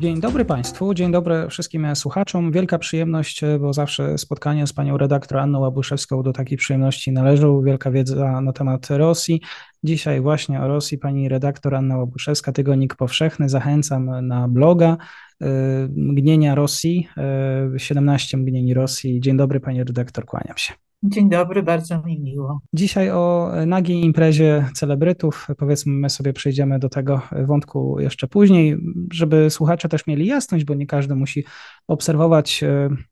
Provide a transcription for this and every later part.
Dzień dobry Państwu, dzień dobry wszystkim słuchaczom. Wielka przyjemność, bo zawsze spotkanie z panią redaktor Anną Łabuszewską do takiej przyjemności należą. Wielka wiedza na temat Rosji. Dzisiaj właśnie o Rosji pani redaktor Anna Łabuszewska, Tygodnik Powszechny. Zachęcam na bloga y, Mgnienia Rosji, 17 y, Mgnieni Rosji. Dzień dobry pani redaktor, kłaniam się. Dzień dobry, bardzo mi miło. Dzisiaj o nagiej imprezie celebrytów. Powiedzmy, my sobie przejdziemy do tego wątku jeszcze później, żeby słuchacze też mieli jasność, bo nie każdy musi obserwować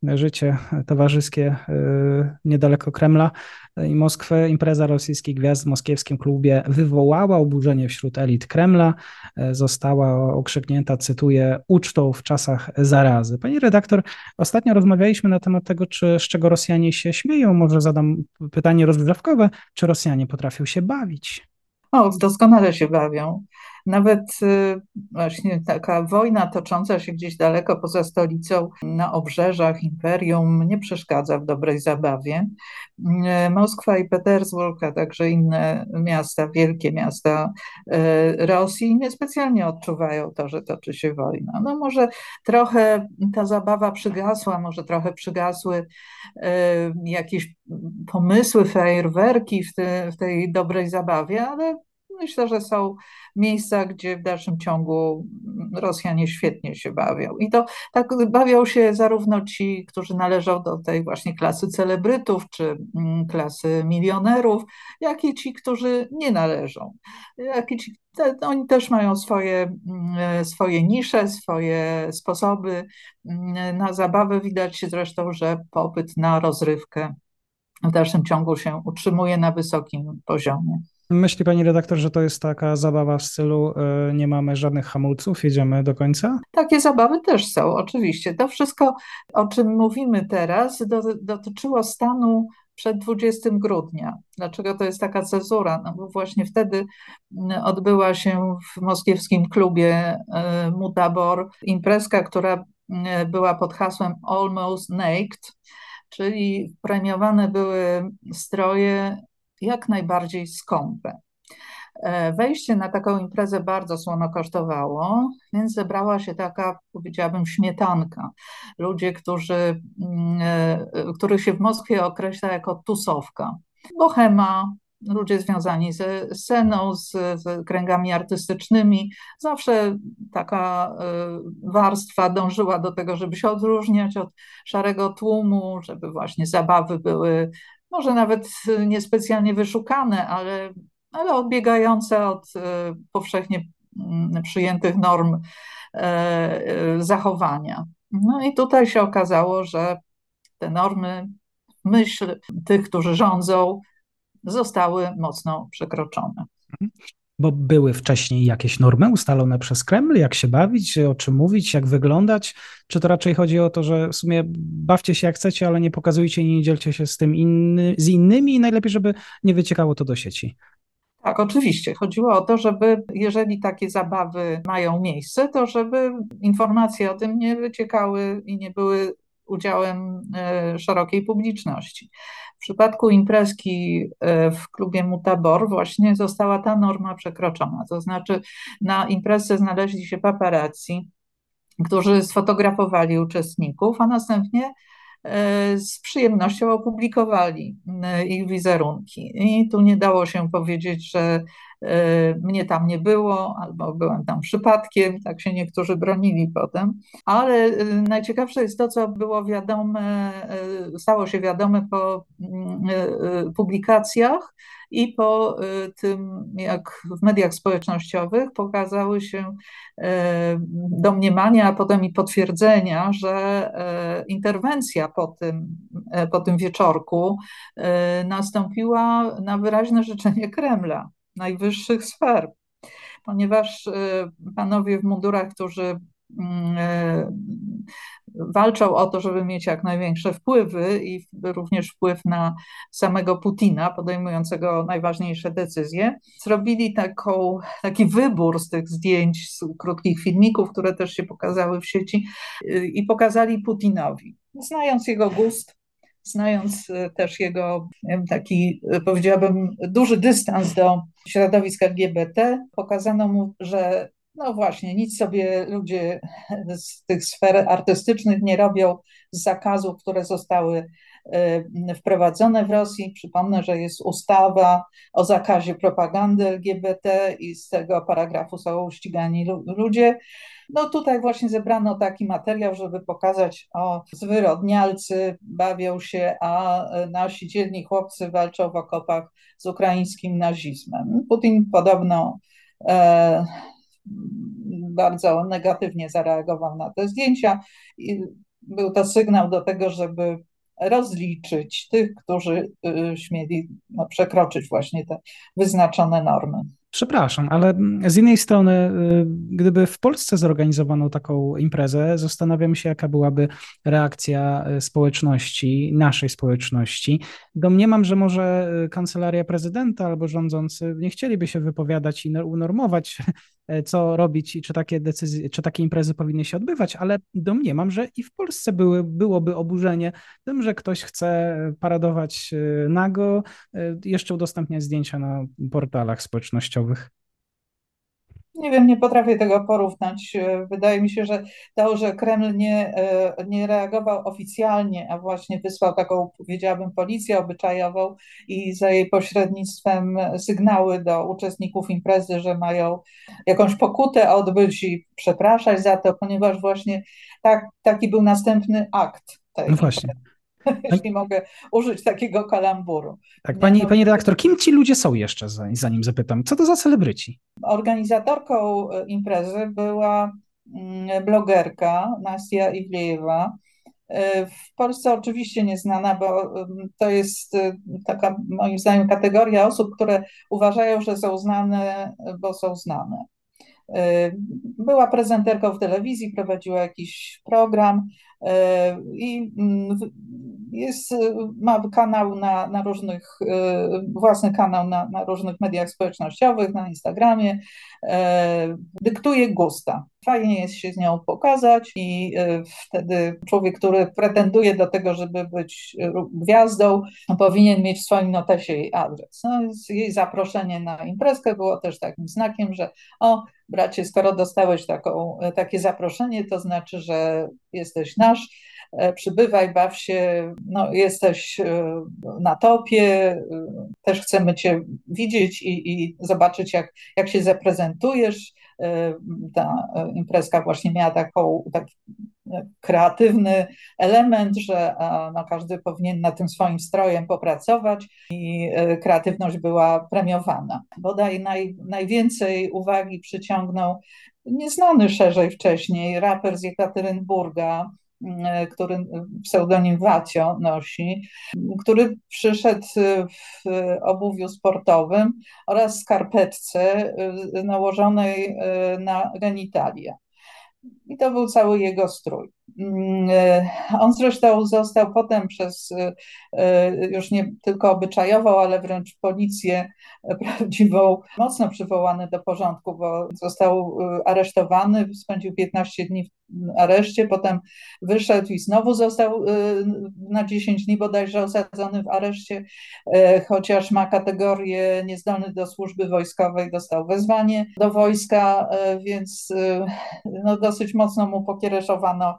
e, życie towarzyskie e, niedaleko Kremla i Moskwy. Impreza rosyjskich gwiazd w moskiewskim klubie wywołała oburzenie wśród elit Kremla. E, została okrzyknięta, cytuję, ucztą w czasach zarazy. Pani redaktor, ostatnio rozmawialiśmy na temat tego, czy, z czego Rosjanie się śmieją. Może zadam pytanie rozgrzewkowe, czy Rosjanie potrafią się bawić? O, doskonale się bawią. Nawet y, właśnie taka wojna tocząca się gdzieś daleko poza stolicą, na obrzeżach imperium, nie przeszkadza w dobrej zabawie. Y, Moskwa i Petersburg, a także inne miasta, wielkie miasta y, Rosji, niespecjalnie odczuwają to, że toczy się wojna. No może trochę ta zabawa przygasła, może trochę przygasły jakieś pomysły, fajerwerki w, te, w tej dobrej zabawie, ale myślę, że są miejsca, gdzie w dalszym ciągu Rosjanie świetnie się bawią. I to tak bawią się zarówno ci, którzy należą do tej właśnie klasy celebrytów czy mm, klasy milionerów, jak i ci, którzy nie należą. Jak i ci, te, oni też mają swoje, mm, swoje nisze, swoje sposoby mm, na zabawę. Widać zresztą, że popyt na rozrywkę w dalszym ciągu się utrzymuje na wysokim poziomie. Myśli pani redaktor, że to jest taka zabawa w stylu y, nie mamy żadnych hamulców, jedziemy do końca? Takie zabawy też są, oczywiście. To wszystko, o czym mówimy teraz, do, dotyczyło stanu przed 20 grudnia. Dlaczego to jest taka cezura? No bo właśnie wtedy mm, odbyła się w moskiewskim klubie y, Mutabor imprezka, która y, była pod hasłem Almost Naked, czyli premiowane były stroje jak najbardziej skąpe. E, wejście na taką imprezę bardzo słono kosztowało, więc zebrała się taka, powiedziałabym, śmietanka. Ludzie, którzy, mm, e, których się w Moskwie określa jako tusowka. Bohema, ludzie związani ze sceną, z, z, kręgami artystycznymi. Zawsze taka e, warstwa dążyła do tego, żeby się odróżniać od szarego tłumu, żeby właśnie zabawy były może nawet niespecjalnie wyszukane, ale, ale odbiegające od e, powszechnie mm, przyjętych norm e, e, zachowania. No i tutaj się okazało, że te normy, myśl tych, którzy rządzą, zostały mocno przekroczone. Bo były wcześniej jakieś normy ustalone przez Kreml, jak się bawić, o czym mówić, jak wyglądać, czy to raczej chodzi o to, że w sumie bawcie się jak chcecie, ale nie pokazujcie i nie dzielcie się z tym inny, z innymi i najlepiej, żeby nie wyciekało to do sieci. Tak, oczywiście. Chodziło o to, żeby jeżeli takie zabawy mają miejsce, to żeby informacje o tym nie wyciekały i nie były udziałem e, szerokiej publiczności. Przypadku imprezki e, w klubie Mutabor właśnie została ta norma przekroczona. To znaczy na imprezie znaleźli się paparazzi, którzy sfotografowali uczestników, a następnie z przyjemnością opublikowali ich wizerunki. I tu nie dało się powiedzieć, że E, mnie tam nie było, albo byłem tam przypadkiem, tak się niektórzy bronili potem. Ale e, najciekawsze jest to, co było wiadome, e, stało się wiadome po mm, publikacjach i po tym, jak w mediach społecznościowych pokazały się domniemania, a potem i potwierdzenia, że interwencja po tym, po tym wieczorku nastąpiła na wyraźne życzenie Kremla najwyższych sfer, ponieważ y, panowie w mundurach, którzy walczą o to, żeby mieć jak największe wpływy i również wpływ na samego Putina, podejmującego najważniejsze decyzje. Zrobili taką, taki wybór z tych zdjęć, z krótkich filmików, które też się pokazały w sieci i pokazali Putinowi. Znając jego gust, znając też jego taki, powiedziałabym, duży dystans do środowisk LGBT, pokazano mu, że no właśnie, nic sobie ludzie z tych sfer artystycznych nie robią z zakazów, które zostały e, wprowadzone w Rosji. Przypomnę, że jest ustawa o zakazie propagandy LGBT i z tego paragrafu są ścigani ludzie. No tutaj właśnie zebrano taki materiał, żeby pokazać, o zwyrodnialcy bawią się, a nasi dzielni chłopcy walczą w okopach z ukraińskim nazizmem. Putin podobno e, bardzo negatywnie zareagował na te zdjęcia. I był to sygnał do tego, żeby rozliczyć tych, którzy y, śmieli no, przekroczyć właśnie te wyznaczone normy. Przepraszam, ale z innej strony, y, gdyby w Polsce zorganizowano taką imprezę, zastanawiam się, jaka byłaby reakcja y, społeczności, naszej społeczności. Domniemam, że może kancelaria prezydenta albo rządzący nie chcieliby się wypowiadać i unormować E, co robić i czy takie decyzje, czy takie imprezy powinny się odbywać, ale domniemam, że i w Polsce były, byłoby oburzenie tym, że ktoś chce paradować e, nago, e, jeszcze udostępniać zdjęcia na portalach społecznościowych. Nie wiem, nie potrafię tego porównać. Wydaje mi się, że to, że Kreml nie, nie reagował oficjalnie, a właśnie wysłał taką, powiedziałabym, policję obyczajową i za jej pośrednictwem sygnały do uczestników imprezy, że mają jakąś pokutę odbyć i przepraszać za to, ponieważ właśnie tak, taki był następny akt tej no właśnie. jeśli mogę użyć takiego kalamburu. Tak, pani, pani redaktor, kim ci ludzie są jeszcze, zanim zapytam? Co to za celebryci? Organizatorką e, imprezy była mm, blogerka Nastia Iwlejewa. E, w Polsce oczywiście nieznana, bo to jest e, taka moim zdaniem kategoria osób, które uważają, że są znane, bo są znane. Była prezenterką w telewizji, prowadziła jakiś program i mm, jest, ma kanał na, na różnych, e, własny kanał na, na różnych mediach społecznościowych, na Instagramie, e, dyktuje gusta. Fajnie jest się z nią pokazać i e, wtedy człowiek, który pretenduje do tego, żeby być gwiazdą, powinien mieć w swoim notesie jej adres. No, jej zaproszenie na imprezkę było też takim znakiem, że o, bracie, skoro dostałeś taką, takie zaproszenie, to znaczy, że jesteś nasz E, przybywaj, baw się, no, jesteś e, na topie, e, też chcemy Cię widzieć i, i zobaczyć, jak, jak się zaprezentujesz. Ta imprezka właśnie miała taką, taki kreatywny element, że no, każdy powinien na tym swoim strojem popracować i kreatywność była premiowana. Bodaj naj, najwięcej uwagi przyciągnął nieznany szerzej wcześniej raper z Jekaterynburga, E, który pseudonim Wacio nosi, który przyszedł w obuwiu sportowym oraz skarpetce e, nałożonej e, na genitalia. I to był cały jego strój. Mm, e, on zresztą został potem przez e, e, już nie tylko obyczajową, ale wręcz policję prawdziwą, mocno przywołany do porządku, bo został aresztowany, spędził 15 dni w areszcie, potem wyszedł i znowu został na 10 dni bodajże osadzony w areszcie, chociaż ma kategorię niezdolny do służby wojskowej, dostał wezwanie do wojska, więc no, dosyć mocno mu pokiereszowano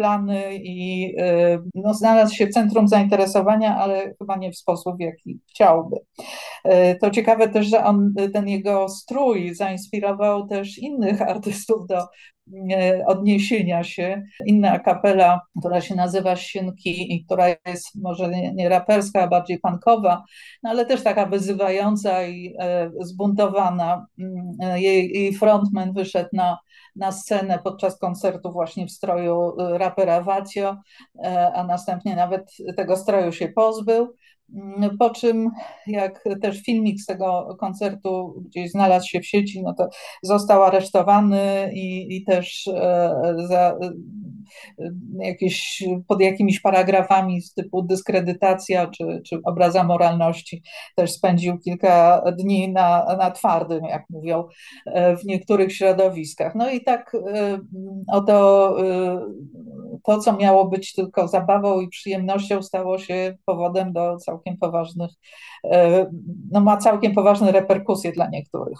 plany i y, no, znalazł się w centrum zainteresowania, ale chyba nie w sposób, w jaki chciałby. Y, to ciekawe też, że on, ten jego strój zainspirował też innych artystów do y, odniesienia się. Inna kapela, która się nazywa Sienki i która jest może nie, raperska, a bardziej punkowa, no ale też taka wyzywająca i zbuntowana. Jej, jej frontman wyszedł na na scenę podczas koncertu właśnie w stroju y, rapera Vacio, e, a następnie nawet tego stroju się pozbył. Mm, po czym, jak też filmik z tego koncertu gdzieś znalazł się w sieci, no to został aresztowany i, i też e, za, e, jakieś, pod jakimiś paragrafami z typu dyskredytacja czy, czy obraza moralności też spędził kilka dni na, na twardym, jak mówią w niektórych środowiskach. No i tak oto to, co miało być tylko zabawą i przyjemnością, stało się powodem do całkiem poważnych, e, no ma całkiem poważne reperkusje dla niektórych.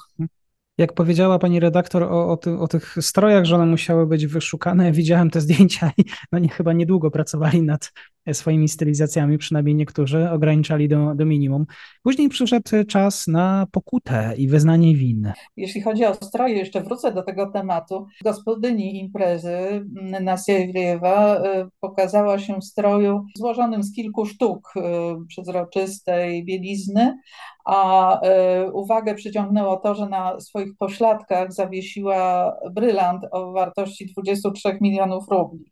Jak powiedziała pani redaktor o, o, ty, o, tych strojach, że one musiały być wyszukane, widziałem te zdjęcia i no nie, chyba niedługo pracowali nad swoimi stylizacjami, przynajmniej niektórzy ograniczali do, do minimum. Później przyszedł czas na pokutę i wyznanie win. Jeśli chodzi o stroje, jeszcze wrócę do tego tematu. Gospodyni imprezy Nasja Iwriewa y, pokazała się w stroju złożonym z kilku sztuk y, przezroczystej bielizny, a y, uwagę przyciągnęło to, że na swoich pośladkach zawiesiła brylant o wartości 23 milionów rubli,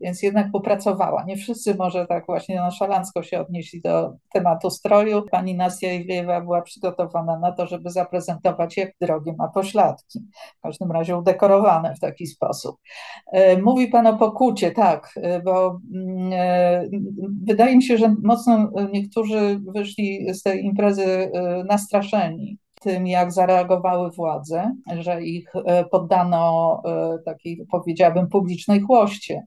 więc jednak popracowała. Nie wszyscy może tak właśnie nonszalancko się odnieśli do tematu stroju. Pani Nasja Iwiewa była przygotowana na to, żeby zaprezentować, jak drogie ma pośladki. W każdym razie udekorowane w taki sposób. Y, mówi Pan o pokucie, tak, y, bo mm, wydaje mi się, że mocno niektórzy wyszli z tej imprezy nastraszeni tym, jak zareagowały władze, że ich e, poddano e, takiej, powiedziałabym, publicznej chłoście,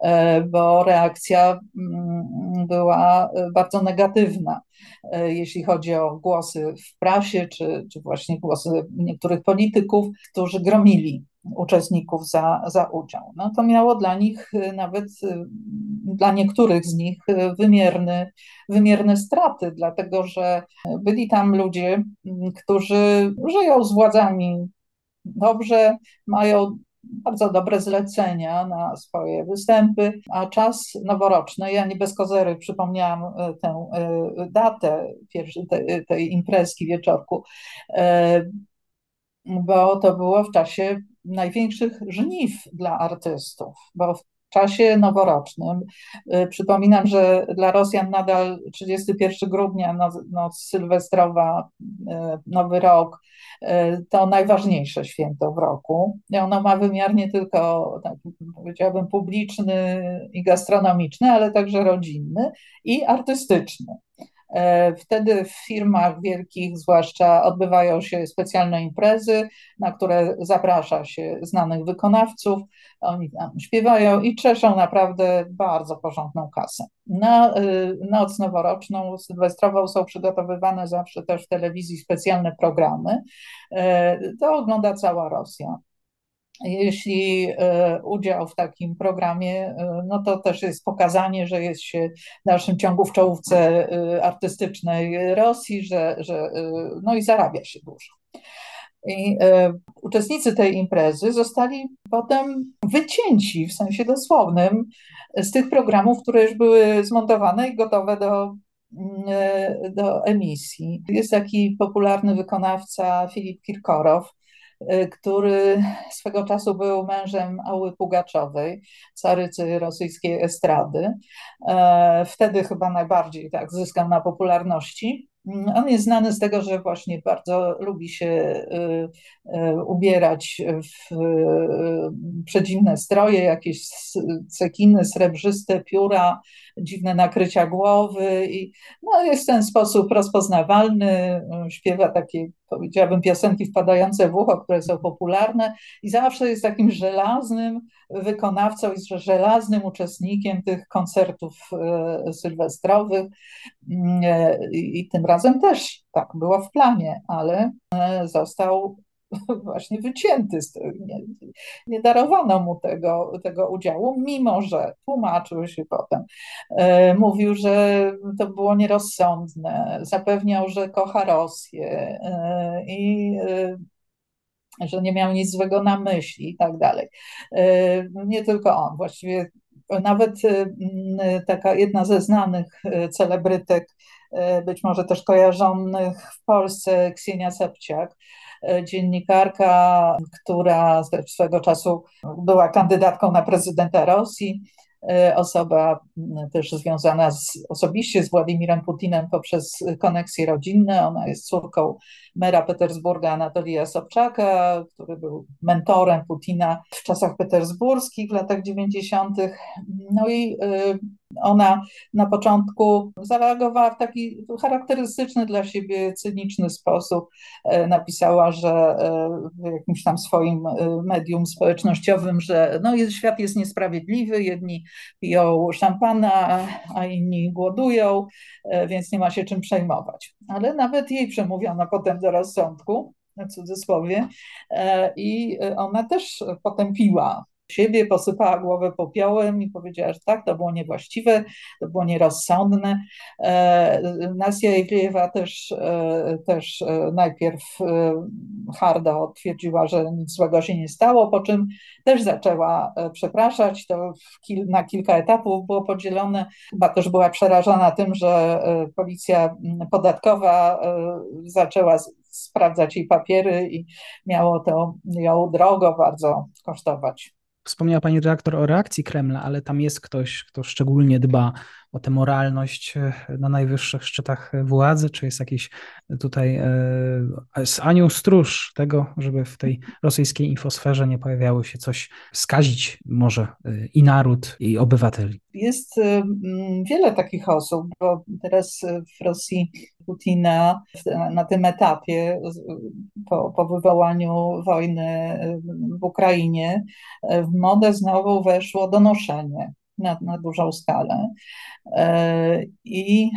e, bo reakcja mm, była bardzo negatywna, jeśli chodzi o głosy w prasie, czy, czy właśnie głosy niektórych polityków, którzy gromili uczestników za, za udział. No to miało dla nich, y, nawet y, dla niektórych z nich, y, wymierne, wymierne straty, dlatego że byli tam ludzie, mm, którzy żyją z władzami dobrze, mają bardzo dobre zlecenia na swoje występy, a czas noworoczny, ja nie bez kozery przypomniałam tę datę tej imprezki wieczorku, bo to było w czasie największych żniw dla artystów, bo w czasie noworocznym, y, przypominam, że dla Rosjan nadal 31 grudnia, noc, sylwestrowa, y, Nowy Rok, y, to najważniejsze święto w roku. Ono ma wymiar nie tylko, tak powiedziałabym, publiczny i gastronomiczny, ale także rodzinny i artystyczny. E, wtedy w firmach wielkich, zwłaszcza, odbywają się specjalne imprezy, na które zaprasza się znanych wykonawców. Oni tam śpiewają i czeszą naprawdę bardzo porządną kasę. Na y, noc noworoczną, sylwestrową są przygotowywane zawsze też w telewizji specjalne programy. E, to ogląda cała Rosja. Jeśli e, udział w takim programie, e, no to też jest pokazanie, że jest się w dalszym ciągu w czołówce e, artystycznej Rosji, że, że no i zarabia się dużo. I uczestnicy tej imprezy zostali potem wycięci w sensie dosłownym z tych programów, które już były zmontowane i gotowe do, do emisji. Jest taki popularny wykonawca Filip Kirkorow, który swego czasu był mężem Ały Pugaczowej, carycy rosyjskiej estrady. E, wtedy chyba najbardziej tak zyskał na popularności. On jest znany z tego, że właśnie bardzo lubi się y, y, ubierać w przedziwne stroje, jakieś cekiny srebrzyste, pióra, dziwne nakrycia głowy i no, jest w ten sposób rozpoznawalny, śpiewa takie, powiedziałabym, piosenki wpadające w ucho, które są popularne i zawsze jest takim żelaznym wykonawcą i żelaznym uczestnikiem tych koncertów e, sylwestrowych. E, i tym razem też tak było w planie, ale e, został właśnie wycięty. Nie, nie darowano mu tego, tego udziału, mimo że tłumaczył się potem. E, mówił, że to było nierozsądne, zapewniał, że kocha Rosję e, i e, że nie miał nic złego na myśli i tak dalej. Nie tylko on, właściwie nawet taka jedna ze znanych celebrytek, być może też kojarzonych w Polsce, Ksienia Sepciak, dziennikarka, która swego czasu była kandydatką na prezydenta Rosji, osoba też związana z, osobiście z Władimirem Putinem poprzez koneksje rodzinne. Ona jest córką mera Petersburga Anatolija Sobczaka, który był mentorem Putina w czasach petersburskich w latach 90. No i ona na początku zareagowała w taki charakterystyczny dla siebie, cyniczny sposób. E, napisała, że e, w jakimś tam swoim e, medium społecznościowym, że no, świat jest niesprawiedliwy, jedni piją szampana, a inni głodują, więc nie ma się czym przejmować. Ale nawet jej przemówiono potem do rozsądku, w cudzysłowie, i ona też potępiła siebie, posypała głowę popiołem i powiedziała, że tak, to było niewłaściwe, to było nierozsądne. E, Nasja Iwiewa też, e, też e, najpierw hardo twierdziła, że nic złego się nie stało, po czym też zaczęła przepraszać. To na kilka etapów było podzielone. Chyba też była przerażona tym, że policja podatkowa zaczęła sprawdzać jej papiery i miało to ją drogo bardzo kosztować. Wspomniała pani redaktor o reakcji Kremla, ale tam jest ktoś, kto szczególnie dba o tę moralność e, na najwyższych szczytach władzy, czy jest jakiś tutaj e, z anioł stróż tego, żeby w tej rosyjskiej infosferze nie pojawiało się coś skazić może e, i naród, i obywateli? Jest wiele takich osób, bo teraz w Rosji Putina na tym etapie po, po wywołaniu wojny w Ukrainie w modę znowu weszło donoszenie na, na dużą skalę. E, I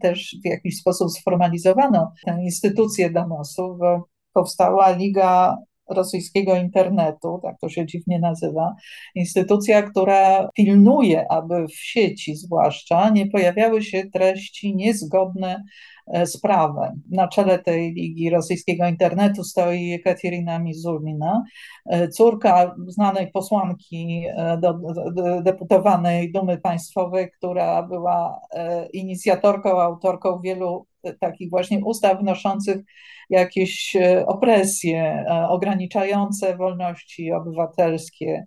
też w jakiś sposób sformalizowano tę instytucję donosu, bo powstała Liga rosyjskiego internetu, tak to się dziwnie nazywa, instytucja, która pilnuje, aby w sieci zwłaszcza nie pojawiały się treści niezgodne E, sprawę. Na czele tej Ligi Rosyjskiego Internetu stoi Jekaterina Mizulina, e, córka znanej posłanki e, do, do, deputowanej Dumy Państwowej, która była inicjatorką, autorką wielu takich właśnie ustaw wnoszących jakieś e, opresje, e, ograniczające wolności obywatelskie.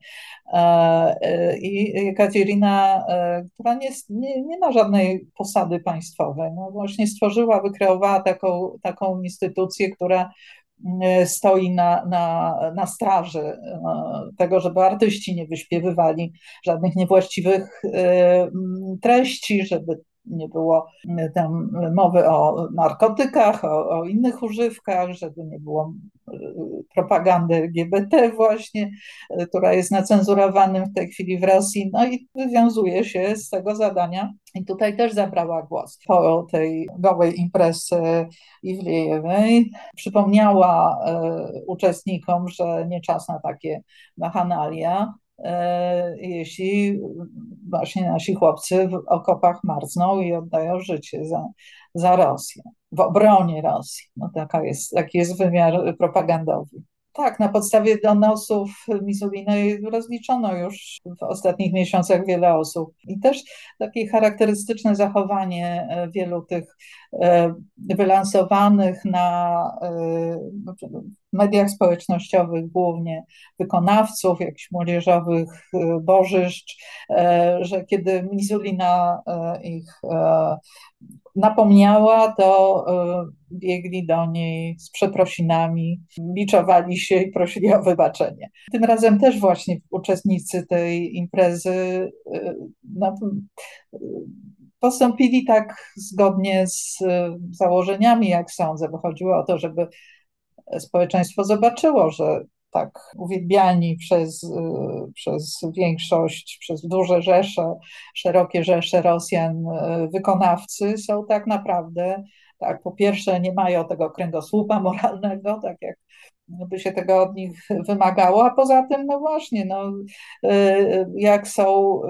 E, I Katerina, która nie, nie, nie ma żadnej posady państwowej, no właśnie stworzyła, wykreowała taką, taką instytucję, która stoi na, na, na straży tego, żeby artyści nie wyśpiewywali żadnych niewłaściwych treści, żeby nie było e, tam mowy o narkotykach, o, o innych używkach, żeby nie było e, propagandy LGBT właśnie, która jest nacenzurowanym w tej chwili w Rosji, no i wywiązuje się z tego zadania. I tutaj też zabrała głos po tej gołej imprezie Iwlejewej. Przypomniała uczestnikom, że nie czas na takie machanalia, jeśli właśnie nasi chłopcy w okopach marzną i oddają życie za, za Rosję, w obronie Rosji. No taka jest, taki jest wymiar propagandowy. Tak, na podstawie donosów Misulinej rozliczono już w ostatnich miesiącach wiele osób. I też takie charakterystyczne zachowanie e, wielu tych e, wylansowanych na e, mediach społecznościowych głównie wykonawców, jakichś młodzieżowych bożyszcz, że kiedy Mizulina ich napomniała, to e, biegli do niej z przeprosinami, biczowali się i prosili o wybaczenie. Tym razem też właśnie uczestnicy tej imprezy e, no, postąpili tak zgodnie z założeniami, jak sądzę, bo chodziło o to, żeby społeczeństwo zobaczyło, że tak uwielbiani przez, y, przez większość, przez duże rzesze, szerokie rzesze Rosjan y, wykonawcy są tak naprawdę, tak, po pierwsze nie mają tego kręgosłupa moralnego, tak jak by się tego od nich wymagało, a poza tym, no właśnie, no, y, jak są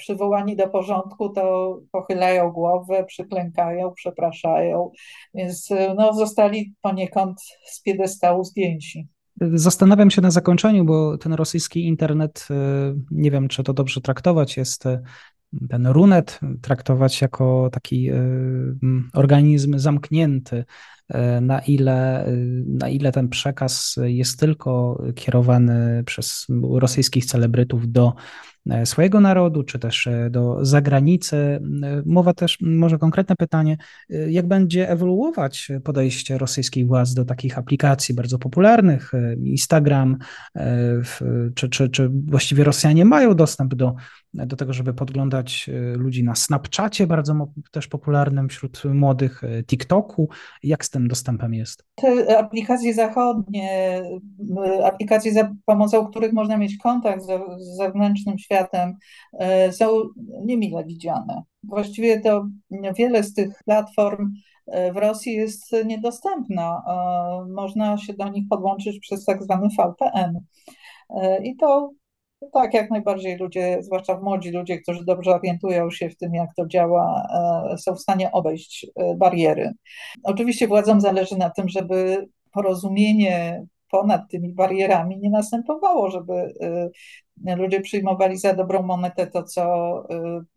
przywołani do porządku, to pochylają głowę, przyklękają, przepraszają, więc no, zostali poniekąd z piedestału zdjęci. Zastanawiam się na zakończeniu, bo ten rosyjski internet, y, nie wiem, czy to dobrze traktować, jest y, ten runet traktować jako taki y, organizm zamknięty, na ile, na ile ten przekaz jest tylko kierowany przez rosyjskich celebrytów do swojego narodu, czy też do zagranicy. Mowa też, może konkretne pytanie, jak będzie ewoluować podejście rosyjskich władz do takich aplikacji bardzo popularnych, Instagram, czy, czy, czy właściwie Rosjanie mają dostęp do do tego, żeby podglądać e, ludzi na Snapchacie, bardzo też popularnym wśród młodych, e, TikToku. Jak z tym dostępem jest? Te aplikacje zachodnie, aplikacje za pomocą których można mieć kontakt z, zewnętrznym światem, e, są niemile widziane. Właściwie to wiele z tych platform w Rosji jest niedostępna. Można się do nich podłączyć przez tak zwany VPN. I to tak, jak najbardziej ludzie, zwłaszcza młodzi ludzie, którzy dobrze orientują się w tym, jak to działa, e, są w stanie obejść e, bariery. Oczywiście władzom zależy na tym, żeby porozumienie ponad tymi barierami nie następowało, żeby e, ludzie przyjmowali za dobrą monetę to, co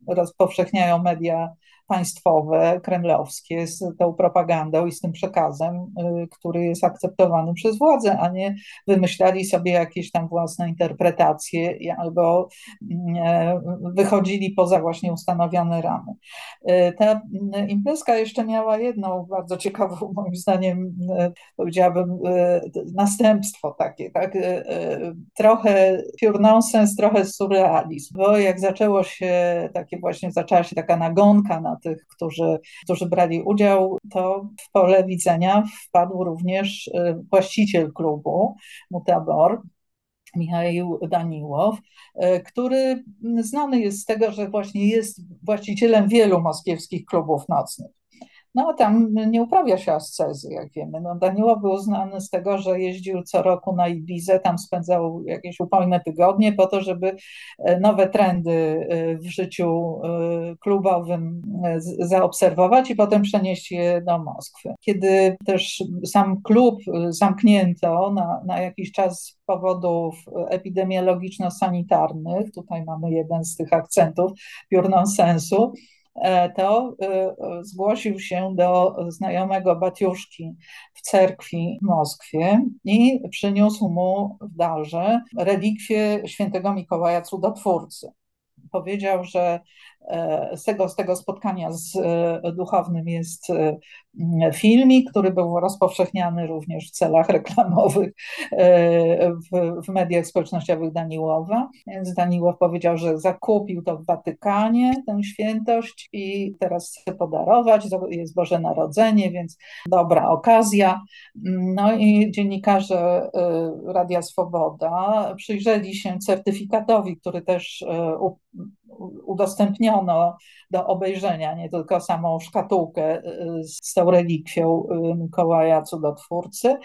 rozpowszechniają media państwowe, kremlowskie z tą propagandą i z tym przekazem, y, który jest akceptowany przez władzę, a nie wymyślali sobie jakieś tam własne interpretacje albo mm, e, wychodzili poza właśnie ustanowione ramy. Y, ta mm, imprezka jeszcze miała jedną bardzo ciekawą, moim zdaniem, y, powiedziałabym, następstwo takie, tak? Trochę pure nonsense, trochę surrealizm, bo jak zaczęło się takie właśnie, zaczęła się taka nagonka na tych, którzy, którzy brali udział, to w pole widzenia wpadł również y, właściciel klubu Mutabor, Michał Daniłow, y, który znany jest z tego, że właśnie jest właścicielem wielu moskiewskich klubów nocnych. No tam nie uprawia się ascezy, jak wiemy. No, Daniło był znany z tego, że jeździł co roku na Ibizę, tam spędzał jakieś upojne tygodnie po to, żeby e, nowe trendy e, w życiu e, klubowym zaobserwować i potem przenieść je do Moskwy. Kiedy też sam klub zamknięto na, na jakiś czas z powodów epidemiologiczno-sanitarnych, tutaj mamy jeden z tych akcentów piór sensu, E, to e, e, zgłosił się do znajomego Batiuszki w cerkwi w Moskwie i przyniósł mu w darze relikwie świętego Mikołaja Cudotwórcy. Powiedział, że z tego, z tego spotkania z duchownym jest filmik, który był rozpowszechniany również w celach reklamowych e, w, w, mediach społecznościowych Daniłowa. Więc Daniłow powiedział, że zakupił to w Watykanie, tę świętość i teraz chce podarować, jest Boże Narodzenie, więc dobra okazja. No i dziennikarze e, Radia Swoboda przyjrzeli się certyfikatowi, który też e, udostępniono do obejrzenia, nie tylko samą szkatułkę z tą relikwią y, Mikołaja Cudotwórcy.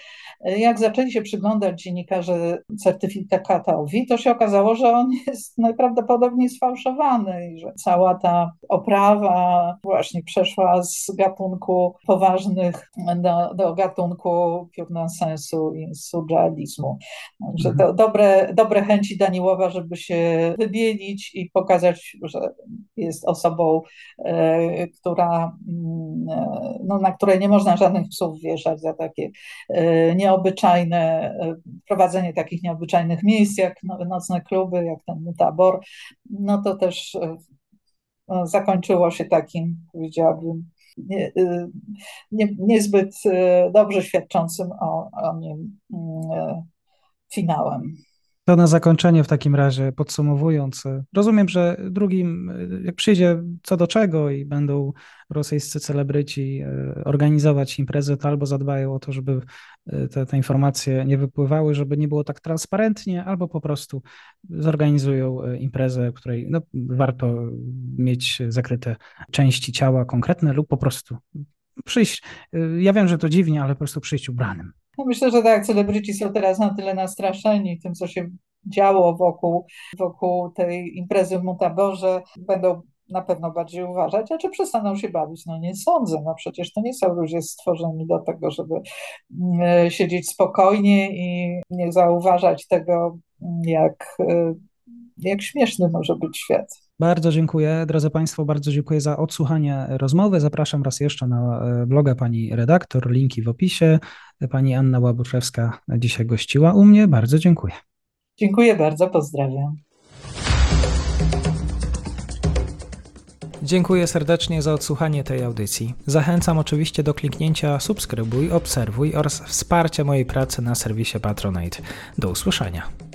Jak zaczęli się przyglądać dziennikarze certyfikatowi, to się okazało, że on jest najprawdopodobniej sfałszowany i że cała ta oprawa właśnie przeszła z gatunku poważnych do, do gatunku pure nonsensu i surrealizmu. Także to mhm. dobre, dobre chęci Daniłowa, żeby się wybielić i pokazać, że jest osobą, e, która mm, e, no, na której nie można żadnych psów wieszać za takie e, nieobyczajne, prowadzenie takich nieobyczajnych miejsc, jak nocne kluby, jak ten tabor, no to też no, zakończyło się takim, powiedziałabym, nie, nie, niezbyt dobrze świadczącym o, o nim mm, finałem. To na zakończenie w takim razie podsumowując, rozumiem, że drugim, jak przyjdzie co do czego i będą rosyjscy celebryci e, organizować imprezy, to albo zadbają o to, żeby e, te, te informacje nie wypływały, żeby nie było tak transparentnie, albo po prostu zorganizują e, imprezę, której no, warto mieć zakryte części ciała konkretne lub po prostu przyjść. Ja wiem, że to dziwnie, ale po prostu przyjść ubranym. No myślę, że tak, celebryci są teraz na tyle nastraszeni tym, co się działo wokół, wokół tej imprezy w Mutaborze, będą na pewno bardziej uważać, a czy przestaną się bawić? No nie sądzę, no przecież to nie są ludzie stworzeni do tego, żeby mm, siedzieć spokojnie i nie zauważać tego, jak, jak śmieszny może być świat. Bardzo dziękuję, drodzy Państwo, bardzo dziękuję za odsłuchanie rozmowy. Zapraszam raz jeszcze na e, bloga pani redaktor, linki w opisie. Pani Anna Łabuszewska dzisiaj gościła u mnie. Bardzo dziękuję. Dziękuję bardzo, pozdrawiam. Dziękuję serdecznie za odsłuchanie tej audycji. Zachęcam oczywiście do kliknięcia subskrybuj, obserwuj oraz wsparcia mojej pracy na serwisie Patronite. Do usłyszenia.